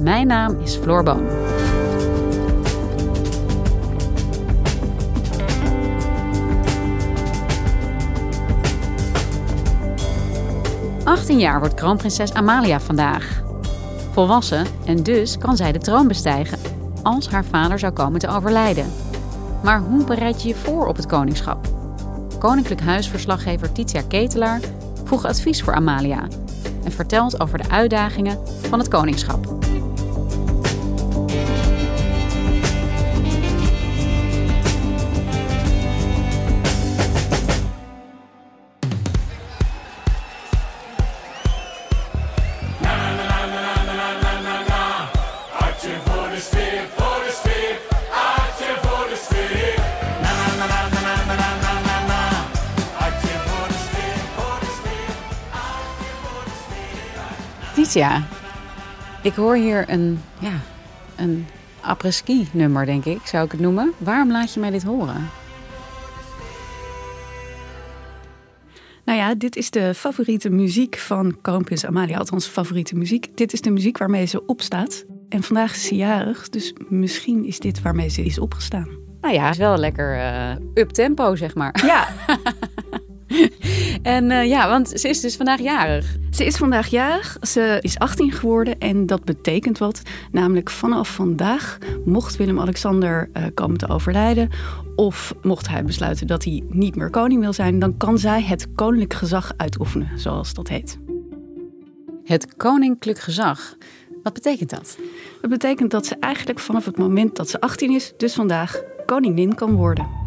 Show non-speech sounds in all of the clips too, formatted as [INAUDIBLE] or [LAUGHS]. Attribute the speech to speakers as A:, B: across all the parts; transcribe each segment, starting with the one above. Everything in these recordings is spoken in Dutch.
A: Mijn naam is Floor Boon. ...18 jaar wordt kroonprinses Amalia vandaag. Volwassen en dus kan zij de troon bestijgen... ...als haar vader zou komen te overlijden. Maar hoe bereid je je voor op het koningschap? Koninklijk Huisverslaggever Titia Ketelaar vroeg advies voor Amalia... ...en vertelt over de uitdagingen van het koningschap. Titia, ik hoor hier een, ja, een après-ski nummer, denk ik, zou ik het noemen. Waarom laat je mij dit horen?
B: Nou ja, dit is de favoriete muziek van kroonprins Amalia. Althans, favoriete muziek. Dit is de muziek waarmee ze opstaat. En vandaag is ze jarig, dus misschien is dit waarmee ze is opgestaan.
A: Nou ja, het is wel lekker uh, up-tempo, zeg maar.
B: Ja. [LAUGHS] [LAUGHS]
A: en uh, ja, want ze is dus vandaag jarig.
B: Ze is vandaag jarig. Ze is 18 geworden en dat betekent wat. Namelijk vanaf vandaag mocht Willem-Alexander uh, komen te overlijden... of mocht hij besluiten dat hij niet meer koning wil zijn... dan kan zij het koninklijk gezag uitoefenen, zoals dat heet.
A: Het koninklijk gezag. Wat betekent dat?
B: Dat betekent dat ze eigenlijk vanaf het moment dat ze 18 is... dus vandaag koningin kan worden.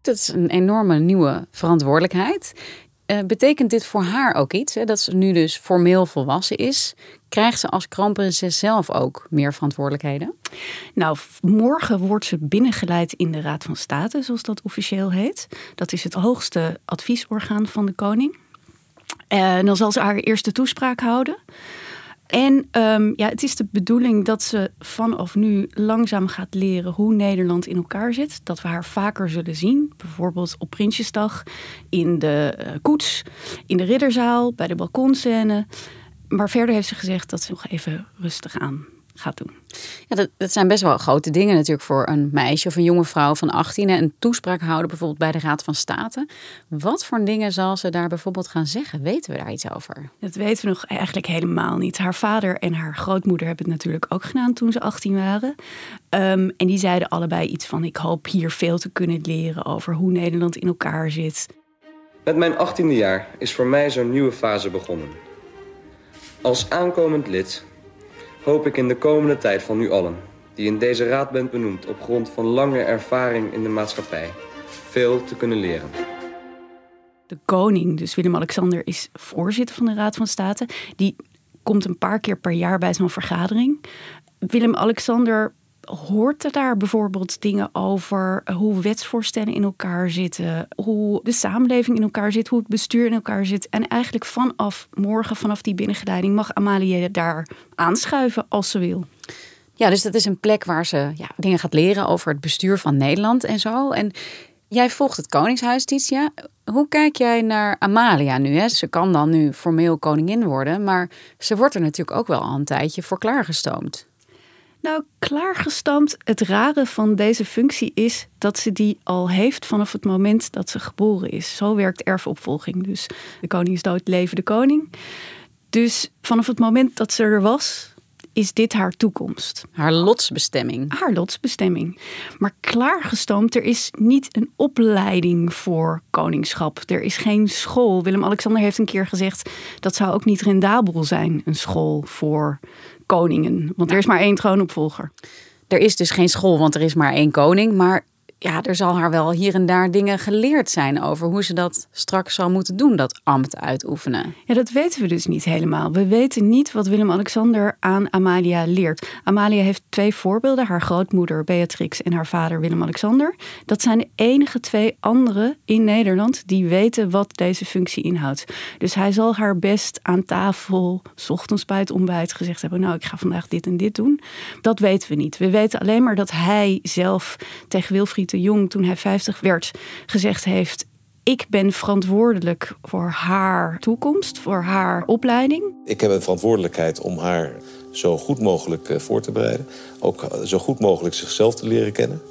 A: Dat is een enorme nieuwe verantwoordelijkheid. Uh, betekent dit voor haar ook iets? Hè? Dat ze nu dus formeel volwassen is. Krijgt ze als kroonprinses zelf ook meer verantwoordelijkheden?
B: Nou, morgen wordt ze binnengeleid in de Raad van State, zoals dat officieel heet. Dat is het hoogste adviesorgaan van de koning. En dan zal ze haar eerste toespraak houden. En um, ja, het is de bedoeling dat ze vanaf nu langzaam gaat leren hoe Nederland in elkaar zit. Dat we haar vaker zullen zien. Bijvoorbeeld op Prinsjesdag, in de uh, koets, in de ridderzaal, bij de balkonscène. Maar verder heeft ze gezegd dat ze nog even rustig aan gaat doen.
A: Ja, dat, dat zijn best wel grote dingen natuurlijk voor een meisje of een jonge vrouw van 18. Een toespraak houden bijvoorbeeld bij de Raad van State. Wat voor dingen zal ze daar bijvoorbeeld gaan zeggen? Weten we daar iets over?
B: Dat weten we nog eigenlijk helemaal niet. Haar vader en haar grootmoeder hebben het natuurlijk ook gedaan toen ze 18 waren. Um, en die zeiden allebei iets van: Ik hoop hier veel te kunnen leren over hoe Nederland in elkaar zit.
C: Met mijn 18e jaar is voor mij zo'n nieuwe fase begonnen. Als aankomend lid hoop ik in de komende tijd van u allen, die in deze raad bent benoemd op grond van lange ervaring in de maatschappij, veel te kunnen leren.
B: De koning, dus Willem-Alexander, is voorzitter van de Raad van State. Die komt een paar keer per jaar bij zo'n vergadering. Willem-Alexander hoort er daar bijvoorbeeld dingen over hoe wetsvoorstellen in elkaar zitten, hoe de samenleving in elkaar zit, hoe het bestuur in elkaar zit. En eigenlijk vanaf morgen, vanaf die binnengeleiding, mag Amalie daar aanschuiven als ze wil.
A: Ja, dus dat is een plek waar ze ja, dingen gaat leren over het bestuur van Nederland en zo. En jij volgt het Koningshuis, Titia. Hoe kijk jij naar Amalia nu? Hè? Ze kan dan nu formeel koningin worden, maar ze wordt er natuurlijk ook wel al een tijdje voor klaargestoomd.
B: Nou, klaargestampt. Het rare van deze functie is dat ze die al heeft vanaf het moment dat ze geboren is. Zo werkt erfopvolging. Dus de koning is dood, leven de koning. Dus vanaf het moment dat ze er was, is dit haar toekomst.
A: Haar lotsbestemming.
B: Haar lotsbestemming. Maar klaargestoomd, er is niet een opleiding voor koningschap. Er is geen school. Willem-Alexander heeft een keer gezegd... dat zou ook niet rendabel zijn, een school voor koningen. Want er is maar één troonopvolger.
A: Er is dus geen school, want er is maar één koning. Maar ja, er zal haar wel hier en daar dingen geleerd zijn over hoe ze dat straks zal moeten doen, dat ambt uitoefenen.
B: Ja, dat weten we dus niet helemaal. We weten niet wat Willem-Alexander aan Amalia leert. Amalia heeft twee voorbeelden: haar grootmoeder Beatrix en haar vader Willem-Alexander. Dat zijn de enige twee anderen in Nederland die weten wat deze functie inhoudt. Dus hij zal haar best aan tafel, s ochtends bij het ontbijt, gezegd hebben: Nou, ik ga vandaag dit en dit doen. Dat weten we niet. We weten alleen maar dat hij zelf tegen Wilfried de Jong, toen hij 50 werd, gezegd heeft: ik ben verantwoordelijk voor haar toekomst, voor haar opleiding.
D: Ik heb een verantwoordelijkheid om haar zo goed mogelijk eh, voor te bereiden. Ook eh, zo goed mogelijk zichzelf te leren kennen.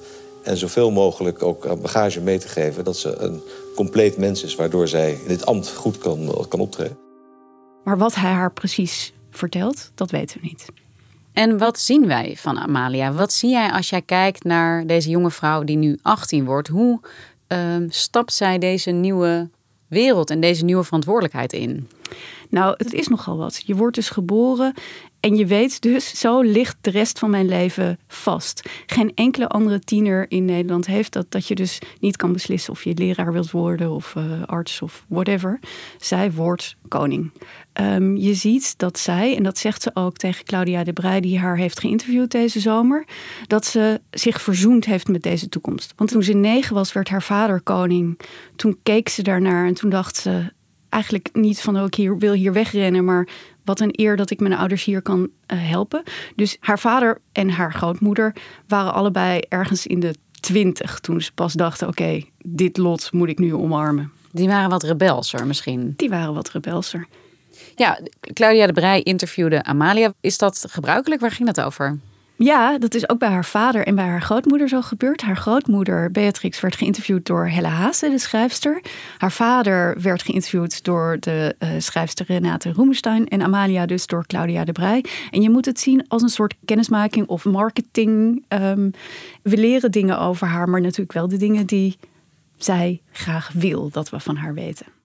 D: En zoveel mogelijk ook bagage mee te geven dat ze een compleet mens is, waardoor zij in dit ambt goed kan, kan optreden.
B: Maar wat hij haar precies vertelt, dat weten we niet.
A: En wat zien wij van Amalia? Wat zie jij als jij kijkt naar deze jonge vrouw die nu 18 wordt? Hoe uh, stapt zij deze nieuwe wereld en deze nieuwe verantwoordelijkheid in?
B: Nou, het is nogal wat. Je wordt dus geboren en je weet dus, zo ligt de rest van mijn leven vast. Geen enkele andere tiener in Nederland heeft dat, dat je dus niet kan beslissen of je leraar wilt worden of uh, arts of whatever. Zij wordt koning. Um, je ziet dat zij, en dat zegt ze ook tegen Claudia de Breij, die haar heeft geïnterviewd deze zomer, dat ze zich verzoend heeft met deze toekomst. Want toen ze negen was, werd haar vader koning. Toen keek ze daarnaar en toen dacht ze, eigenlijk niet van, oh, ik hier, wil hier wegrennen, maar wat een eer dat ik mijn ouders hier kan uh, helpen. Dus haar vader en haar grootmoeder waren allebei ergens in de twintig toen ze pas dachten, oké, dit lot moet ik nu omarmen.
A: Die waren wat rebelser misschien?
B: Die waren wat rebelser.
A: Ja, Claudia de Brij interviewde Amalia. Is dat gebruikelijk? Waar ging dat over?
B: Ja, dat is ook bij haar vader en bij haar grootmoeder zo gebeurd. Haar grootmoeder, Beatrix, werd geïnterviewd door Helle Haase, de schrijfster. Haar vader werd geïnterviewd door de uh, schrijfster Renate Roemenstein. En Amalia dus door Claudia de Brij. En je moet het zien als een soort kennismaking of marketing. Um, we leren dingen over haar, maar natuurlijk wel de dingen die zij graag wil dat we van haar weten.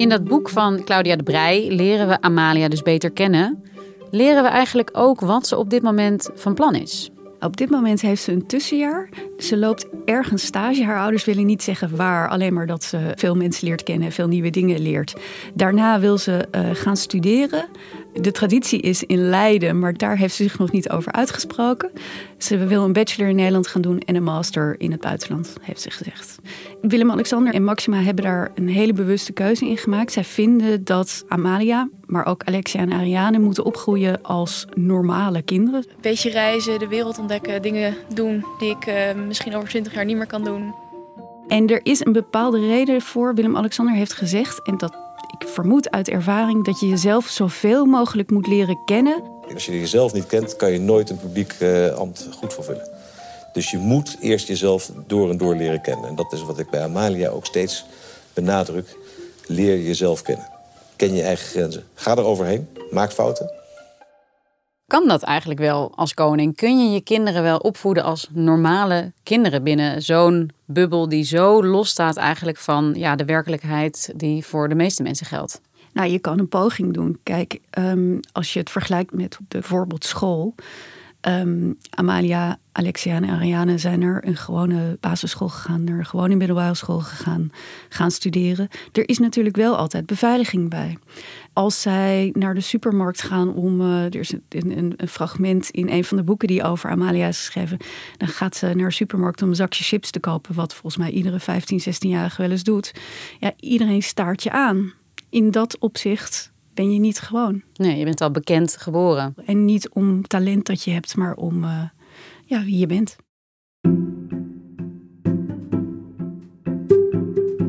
A: In dat boek van Claudia de Brij leren we Amalia dus beter kennen. Leren we eigenlijk ook wat ze op dit moment van plan is.
B: Op dit moment heeft ze een tussenjaar. Ze loopt ergens stage. Haar ouders willen niet zeggen waar, alleen maar dat ze veel mensen leert kennen, veel nieuwe dingen leert. Daarna wil ze uh, gaan studeren. De traditie is in Leiden, maar daar heeft ze zich nog niet over uitgesproken. Ze wil een bachelor in Nederland gaan doen en een master in het buitenland, heeft ze gezegd. Willem-Alexander en Maxima hebben daar een hele bewuste keuze in gemaakt. Zij vinden dat Amalia, maar ook Alexia en Ariane moeten opgroeien als normale kinderen.
E: Een beetje reizen, de wereld ontdekken, dingen doen die ik uh, misschien over twintig jaar niet meer kan doen.
B: En er is een bepaalde reden voor. Willem-Alexander heeft gezegd, en dat ik vermoed uit ervaring, dat je jezelf zoveel mogelijk moet leren kennen.
D: Als je jezelf niet kent, kan je nooit een publiek uh, ambt goed vervullen. Dus je moet eerst jezelf door en door leren kennen. En dat is wat ik bij Amalia ook steeds benadruk. Leer jezelf kennen. Ken je eigen grenzen. Ga er overheen. Maak fouten.
A: Kan dat eigenlijk wel als koning? Kun je je kinderen wel opvoeden als normale kinderen binnen zo'n bubbel die zo los staat eigenlijk van ja, de werkelijkheid die voor de meeste mensen geldt?
B: Nou, je kan een poging doen. Kijk, um, als je het vergelijkt met bijvoorbeeld school. Um, Amalia, Alexia en Ariane zijn er een gewone basisschool gegaan, er gewoon in middelbare school gegaan, gaan studeren. Er is natuurlijk wel altijd beveiliging bij. Als zij naar de supermarkt gaan om, uh, er is een, een, een, fragment in een van de boeken die over Amalia is geschreven, dan gaat ze naar de supermarkt om een zakje chips te kopen, wat volgens mij iedere 15, 16-jarige wel eens doet. Ja, iedereen staart je aan. In dat opzicht ben je niet gewoon.
A: Nee, je bent al bekend geboren.
B: En niet om talent dat je hebt, maar om uh, ja, wie je bent.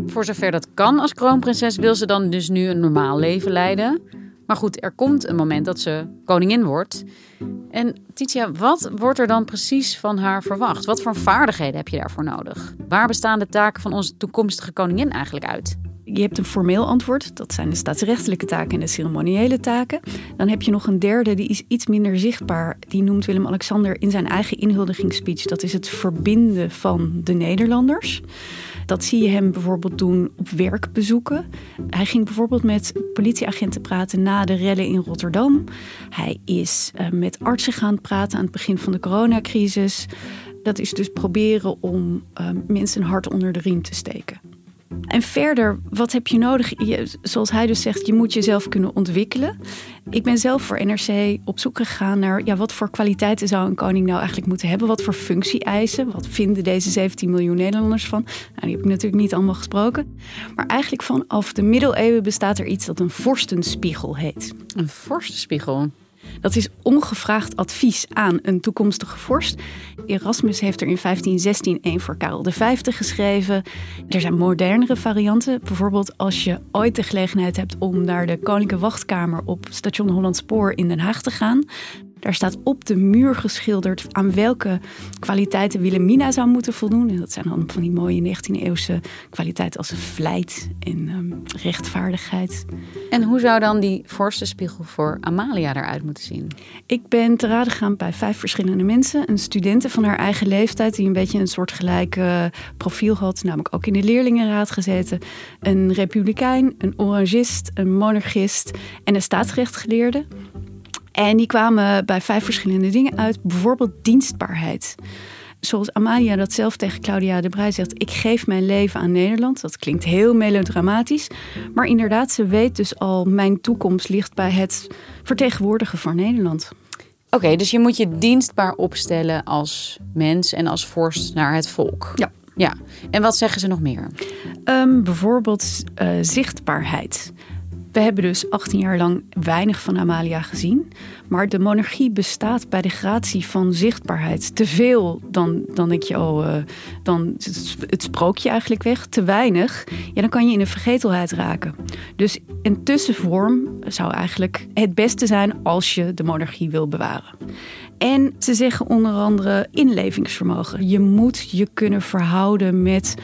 A: Voor zover dat kan als kroonprinses wil ze dan dus nu een normaal leven leiden. Maar goed, er komt een moment dat ze koningin wordt. En Titia, wat wordt er dan precies van haar verwacht? Wat voor vaardigheden heb je daarvoor nodig? Waar bestaan de taken van onze toekomstige koningin eigenlijk uit?
B: Je hebt een formeel antwoord, dat zijn de staatsrechtelijke taken en de ceremoniële taken. Dan heb je nog een derde, die is iets minder zichtbaar. Die noemt Willem-Alexander in zijn eigen inhuldigingsspeech. Dat is het verbinden van de Nederlanders. Dat zie je hem bijvoorbeeld doen op werkbezoeken. Hij ging bijvoorbeeld met politieagenten praten na de rellen in Rotterdam. Hij is uh, met artsen gaan praten aan het begin van de coronacrisis. Dat is dus proberen om uh, mensen hart onder de riem te steken. En verder, wat heb je nodig? Je, zoals hij dus zegt, je moet jezelf kunnen ontwikkelen. Ik ben zelf voor NRC op zoek gegaan naar ja, wat voor kwaliteiten zou een koning nou eigenlijk moeten hebben? Wat voor functie-eisen? Wat vinden deze 17 miljoen Nederlanders van? Nou, die heb ik natuurlijk niet allemaal gesproken. Maar eigenlijk vanaf de middeleeuwen bestaat er iets dat een vorstenspiegel heet.
A: Een vorstenspiegel?
B: Dat is ongevraagd advies aan een toekomstige vorst. Erasmus heeft er in 1516 een voor Karel V geschreven. Er zijn modernere varianten. Bijvoorbeeld als je ooit de gelegenheid hebt om naar de Koninklijke Wachtkamer op station Hollandspoor in Den Haag te gaan. Daar staat op de muur geschilderd aan welke kwaliteiten Wilhelmina zou moeten voldoen. En dat zijn dan van die mooie 19e-eeuwse kwaliteiten als vlijt en um, rechtvaardigheid.
A: En hoe zou dan die vorstenspiegel voor Amalia eruit moeten zien?
B: Ik ben te raden gegaan bij vijf verschillende mensen. Een studenten van haar eigen leeftijd die een beetje een soort gelijk profiel had. Namelijk ook in de leerlingenraad gezeten. Een republikein, een orangist, een monarchist en een staatsrechtgeleerde. En die kwamen bij vijf verschillende dingen uit. Bijvoorbeeld dienstbaarheid. Zoals Amalia dat zelf tegen Claudia de Brij zegt: Ik geef mijn leven aan Nederland. Dat klinkt heel melodramatisch. Maar inderdaad, ze weet dus al: mijn toekomst ligt bij het vertegenwoordigen van Nederland.
A: Oké, dus je moet je dienstbaar opstellen als mens en als vorst naar het volk.
B: Ja.
A: Ja, en wat zeggen ze nog meer?
B: Um, bijvoorbeeld uh, zichtbaarheid. We hebben dus 18 jaar lang weinig van Amalia gezien. Maar de monarchie bestaat bij de gratie van zichtbaarheid. Te veel, dan, dan denk je, oh, uh, dan het, sprookje eigenlijk weg. Te weinig, ja, dan kan je in de vergetelheid raken. Dus een tussenvorm zou eigenlijk het beste zijn als je de monarchie wil bewaren. En ze zeggen onder andere inlevingsvermogen. Je moet je kunnen verhouden met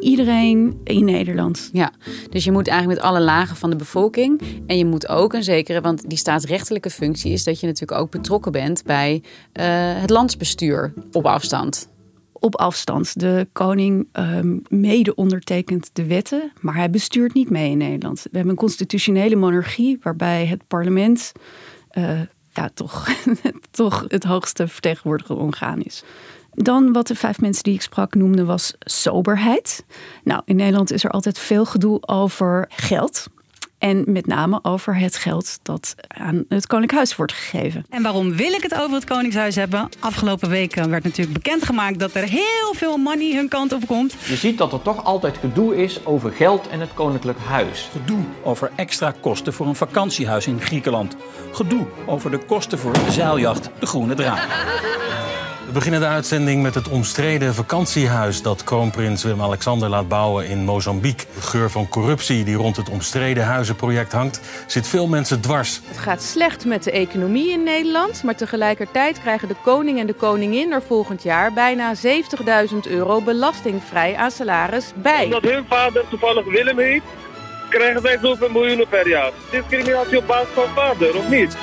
B: iedereen in Nederland.
A: Ja, dus je moet eigenlijk met alle lagen van de bevolking. En je moet ook een zekere, want die staatsrechtelijke functie is dat je natuurlijk ook betrokken bent bij uh, het landsbestuur op afstand.
B: Op afstand. De koning um, mede ondertekent de wetten, maar hij bestuurt niet mee in Nederland. We hebben een constitutionele monarchie waarbij het parlement uh, ja, toch, [LAUGHS] toch het hoogste vertegenwoordigende orgaan is. Dan wat de vijf mensen die ik sprak noemden was soberheid. Nou, in Nederland is er altijd veel gedoe over geld. En met name over het geld dat aan het Koninkhuis wordt gegeven.
F: En waarom wil ik het over het Koningshuis hebben? Afgelopen weken werd natuurlijk bekendgemaakt dat er heel veel money hun kant op komt.
G: Je ziet dat er toch altijd gedoe is over geld en het Koninklijk Huis.
H: Gedoe over extra kosten voor een vakantiehuis in Griekenland. Gedoe over de kosten voor de zeiljacht De Groene Draak.
I: We beginnen de uitzending met het omstreden vakantiehuis dat kroonprins Willem-Alexander laat bouwen in Mozambique. De geur van corruptie die rond het omstreden huizenproject hangt, zit veel mensen dwars.
J: Het gaat slecht met de economie in Nederland, maar tegelijkertijd krijgen de koning en de koningin er volgend jaar bijna 70.000 euro belastingvrij aan salaris bij.
K: Omdat hun vader toevallig Willem heet, krijgen zij zoveel miljoenen per jaar. Discriminatie op basis van vader, of niet?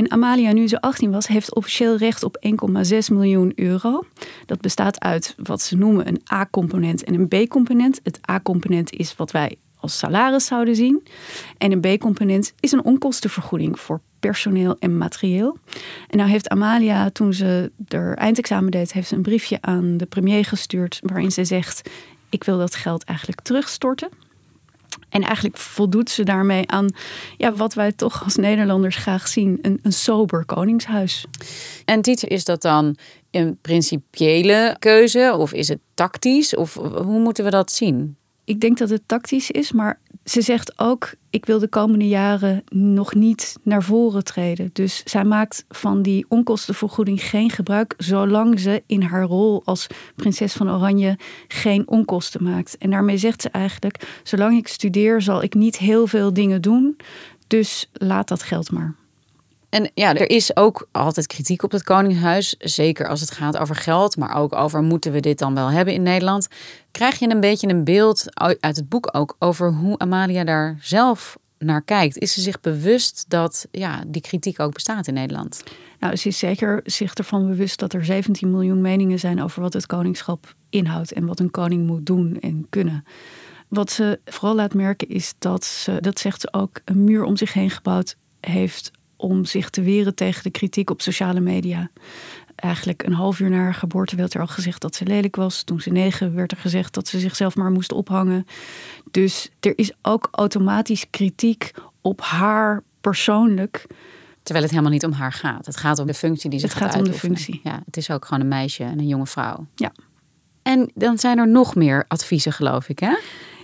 B: En Amalia, nu ze 18 was, heeft officieel recht op 1,6 miljoen euro. Dat bestaat uit wat ze noemen een A-component en een B-component. Het A-component is wat wij als salaris zouden zien. En een B-component is een onkostenvergoeding voor personeel en materieel. En nou heeft Amalia, toen ze er eindexamen deed, heeft ze een briefje aan de premier gestuurd waarin ze zegt: ik wil dat geld eigenlijk terugstorten. En eigenlijk voldoet ze daarmee aan ja, wat wij toch als Nederlanders graag zien: een, een sober koningshuis.
A: En is dat dan een principiële keuze of is het tactisch? Of hoe moeten we dat zien?
B: Ik denk dat het tactisch is, maar ze zegt ook: ik wil de komende jaren nog niet naar voren treden. Dus zij maakt van die onkostenvergoeding geen gebruik, zolang ze in haar rol als prinses van Oranje geen onkosten maakt. En daarmee zegt ze eigenlijk: zolang ik studeer, zal ik niet heel veel dingen doen. Dus laat dat geld maar.
A: En ja, er is ook altijd kritiek op het Koningshuis. Zeker als het gaat over geld, maar ook over moeten we dit dan wel hebben in Nederland. Krijg je een beetje een beeld uit het boek ook over hoe Amalia daar zelf naar kijkt? Is ze zich bewust dat ja, die kritiek ook bestaat in Nederland?
B: Nou, ze is zeker zich ervan bewust dat er 17 miljoen meningen zijn over wat het koningschap inhoudt en wat een koning moet doen en kunnen. Wat ze vooral laat merken is dat ze, dat zegt ze ook, een muur om zich heen gebouwd heeft om zich te weren tegen de kritiek op sociale media. Eigenlijk een half uur na haar geboorte werd er al gezegd dat ze lelijk was. Toen ze negen werd er gezegd dat ze zichzelf maar moest ophangen. Dus er is ook automatisch kritiek op haar persoonlijk.
A: Terwijl het helemaal niet om haar gaat. Het gaat om de functie die ze
B: het
A: gaat
B: gaat om de functie.
A: Ja, het is ook gewoon een meisje en een jonge vrouw.
B: Ja.
A: En dan zijn er nog meer adviezen, geloof ik, hè?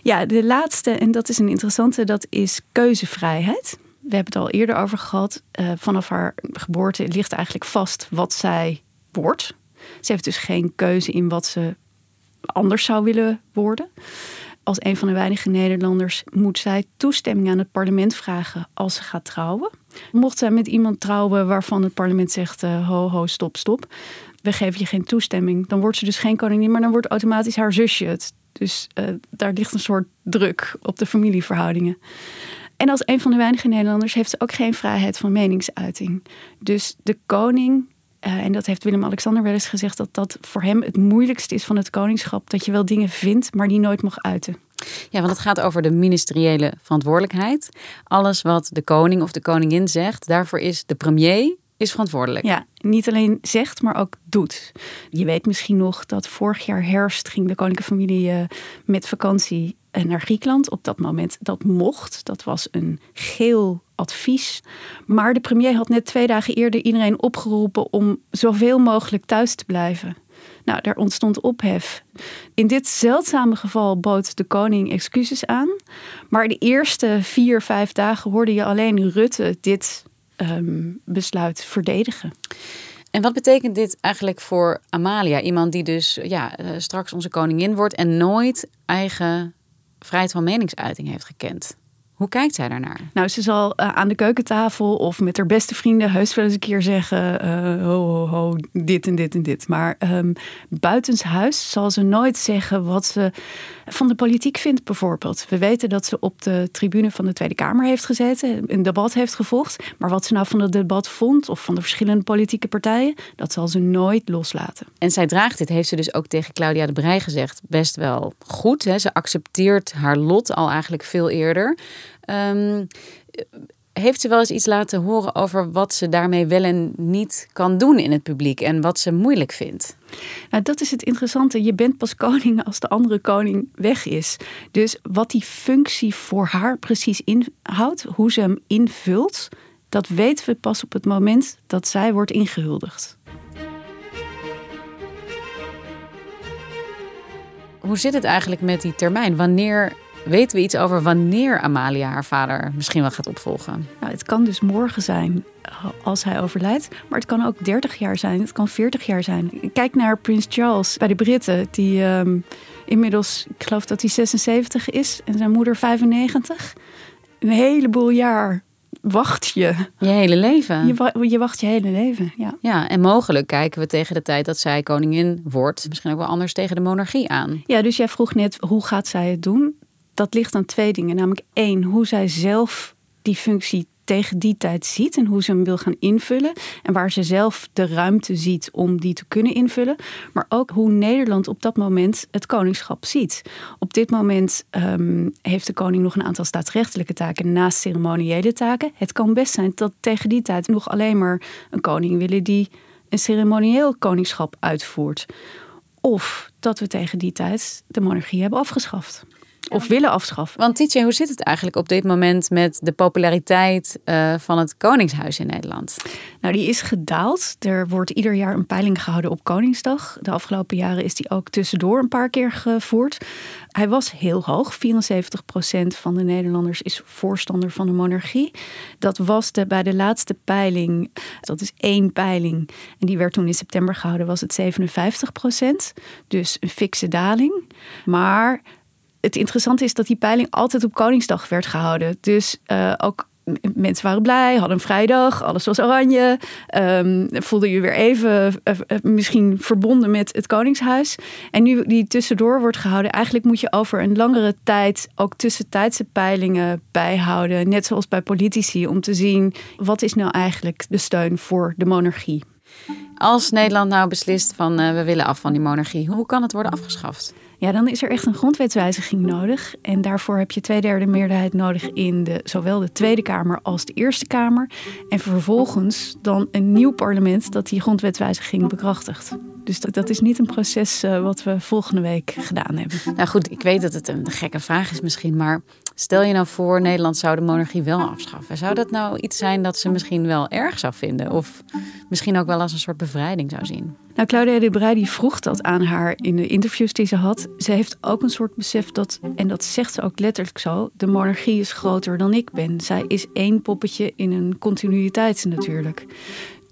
B: Ja, de laatste, en dat is een interessante, dat is keuzevrijheid. We hebben het al eerder over gehad. Eh, vanaf haar geboorte ligt eigenlijk vast wat zij wordt. Ze heeft dus geen keuze in wat ze anders zou willen worden. Als een van de weinige Nederlanders moet zij toestemming aan het parlement vragen als ze gaat trouwen. Mocht zij met iemand trouwen waarvan het parlement zegt: eh, ho, ho, stop, stop. We geven je geen toestemming. Dan wordt ze dus geen koningin, maar dan wordt automatisch haar zusje het. Dus eh, daar ligt een soort druk op de familieverhoudingen. En als een van de weinige Nederlanders heeft ze ook geen vrijheid van meningsuiting. Dus de koning, eh, en dat heeft Willem-Alexander wel eens gezegd, dat dat voor hem het moeilijkste is van het koningschap. Dat je wel dingen vindt, maar die nooit mag uiten.
A: Ja, want het gaat over de ministeriële verantwoordelijkheid. Alles wat de koning of de koningin zegt, daarvoor is de premier is verantwoordelijk.
B: Ja, niet alleen zegt, maar ook doet. Je weet misschien nog dat vorig jaar herfst ging de koninklijke familie eh, met vakantie naar Griekenland. Op dat moment dat mocht. Dat was een geel advies. Maar de premier had net twee dagen eerder iedereen opgeroepen om zoveel mogelijk thuis te blijven. Nou, daar ontstond ophef. In dit zeldzame geval bood de koning excuses aan. Maar de eerste vier, vijf dagen hoorde je alleen Rutte dit ehm, besluit verdedigen.
A: En wat betekent dit eigenlijk voor Amalia? Iemand die dus ja, eh, straks onze koningin wordt en nooit eigen vrijheid van meningsuiting heeft gekend. Hoe kijkt zij daarnaar?
B: Nou, ze zal uh, aan de keukentafel of met haar beste vrienden heus wel eens een keer zeggen: uh, ho, ho, ho, dit en dit en dit. Maar um, buitenshuis zal ze nooit zeggen wat ze van de politiek vindt, bijvoorbeeld. We weten dat ze op de tribune van de Tweede Kamer heeft gezeten, een debat heeft gevolgd. Maar wat ze nou van het debat vond of van de verschillende politieke partijen, dat zal ze nooit loslaten.
A: En zij draagt dit, heeft ze dus ook tegen Claudia de Brij gezegd, best wel goed. Hè? Ze accepteert haar lot al eigenlijk veel eerder. Um, heeft ze wel eens iets laten horen over wat ze daarmee wel en niet kan doen in het publiek en wat ze moeilijk vindt?
B: Nou, dat is het interessante. Je bent pas koning als de andere koning weg is. Dus wat die functie voor haar precies inhoudt, hoe ze hem invult, dat weten we pas op het moment dat zij wordt ingehuldigd.
A: Hoe zit het eigenlijk met die termijn? Wanneer Weten we iets over wanneer Amalia haar vader misschien wel gaat opvolgen?
B: Nou, het kan dus morgen zijn eh, als hij overlijdt. Maar het kan ook 30 jaar zijn, het kan 40 jaar zijn. Kijk naar Prins Charles bij de Britten, die um, inmiddels, ik geloof dat hij 76 is en zijn moeder 95. Een heleboel jaar wacht je.
A: Je hele leven.
B: Je, je, wacht je hele leven, ja.
A: Ja, en mogelijk kijken we tegen de tijd dat zij koningin wordt... misschien ook wel anders tegen de monarchie aan.
B: Ja, dus jij vroeg net, hoe gaat zij het doen? Dat ligt aan twee dingen. Namelijk één, hoe zij zelf die functie tegen die tijd ziet en hoe ze hem wil gaan invullen. En waar ze zelf de ruimte ziet om die te kunnen invullen. Maar ook hoe Nederland op dat moment het koningschap ziet. Op dit moment um, heeft de koning nog een aantal staatsrechtelijke taken naast ceremoniële taken. Het kan best zijn dat tegen die tijd nog alleen maar een koning willen die een ceremonieel koningschap uitvoert. Of dat we tegen die tijd de monarchie hebben afgeschaft. Of willen afschaffen.
A: Want Tietje, hoe zit het eigenlijk op dit moment met de populariteit uh, van het Koningshuis in Nederland?
B: Nou, die is gedaald. Er wordt ieder jaar een peiling gehouden op Koningsdag. De afgelopen jaren is die ook tussendoor een paar keer gevoerd. hij was heel hoog. 74% van de Nederlanders is voorstander van de monarchie. Dat was de, bij de laatste peiling, dat is één peiling, en die werd toen in september gehouden, was het 57%. Dus een fikse daling. Maar het interessante is dat die peiling altijd op Koningsdag werd gehouden. Dus uh, ook mensen waren blij, hadden een vrijdag, alles was oranje. Um, voelde je weer even uh, misschien verbonden met het Koningshuis. En nu die tussendoor wordt gehouden, eigenlijk moet je over een langere tijd ook tussentijdse peilingen bijhouden. Net zoals bij politici, om te zien wat is nou eigenlijk de steun voor de monarchie.
A: Als Nederland nou beslist van we willen af van die monarchie, hoe kan het worden afgeschaft?
B: Ja, dan is er echt een grondwetswijziging nodig. En daarvoor heb je twee derde meerderheid nodig in de, zowel de Tweede Kamer als de Eerste Kamer. En vervolgens dan een nieuw parlement dat die grondwetswijziging bekrachtigt. Dus dat, is niet een proces uh, wat we volgende week gedaan hebben.
A: Nou goed, ik weet dat het een gekke vraag is misschien, maar stel je nou voor Nederland zou de monarchie wel afschaffen. Zou dat nou iets zijn dat ze misschien wel erg zou vinden? Of misschien ook wel als een soort bevrijding zou zien?
B: Nou, Claudia de Brij die vroeg dat aan haar in de interviews die ze had. Ze heeft ook een soort besef dat, en dat zegt ze ook letterlijk zo, de monarchie is groter dan ik ben. Zij is één poppetje in een continuïteit natuurlijk.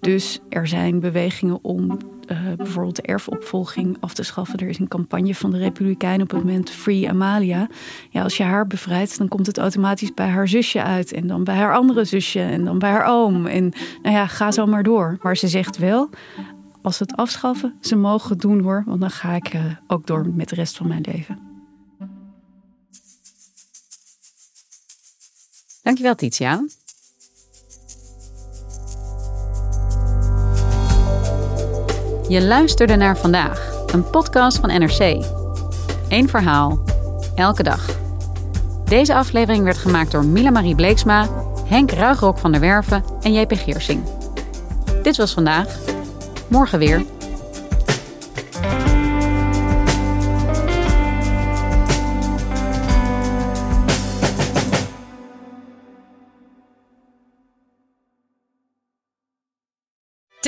B: Dus er zijn bewegingen om uh, bijvoorbeeld de erfopvolging af te schaffen. Er is een campagne van de Republikeinen op het moment Free Amalia. Ja, als je haar bevrijdt, dan komt het automatisch bij haar zusje uit. En dan bij haar andere zusje. En dan bij haar oom. En nou ja, ga zo maar door. Maar ze zegt wel, als ze het afschaffen, ze mogen het doen hoor. Want dan ga ik uh, ook door met de rest van mijn leven.
A: Dankjewel, Titia. Je luisterde naar vandaag, een podcast van NRC. Eén verhaal, elke dag. Deze aflevering werd gemaakt door Mila Marie Bleeksma, Henk Ruigrok van der Werven en JP Geersing. Dit was vandaag. Morgen weer.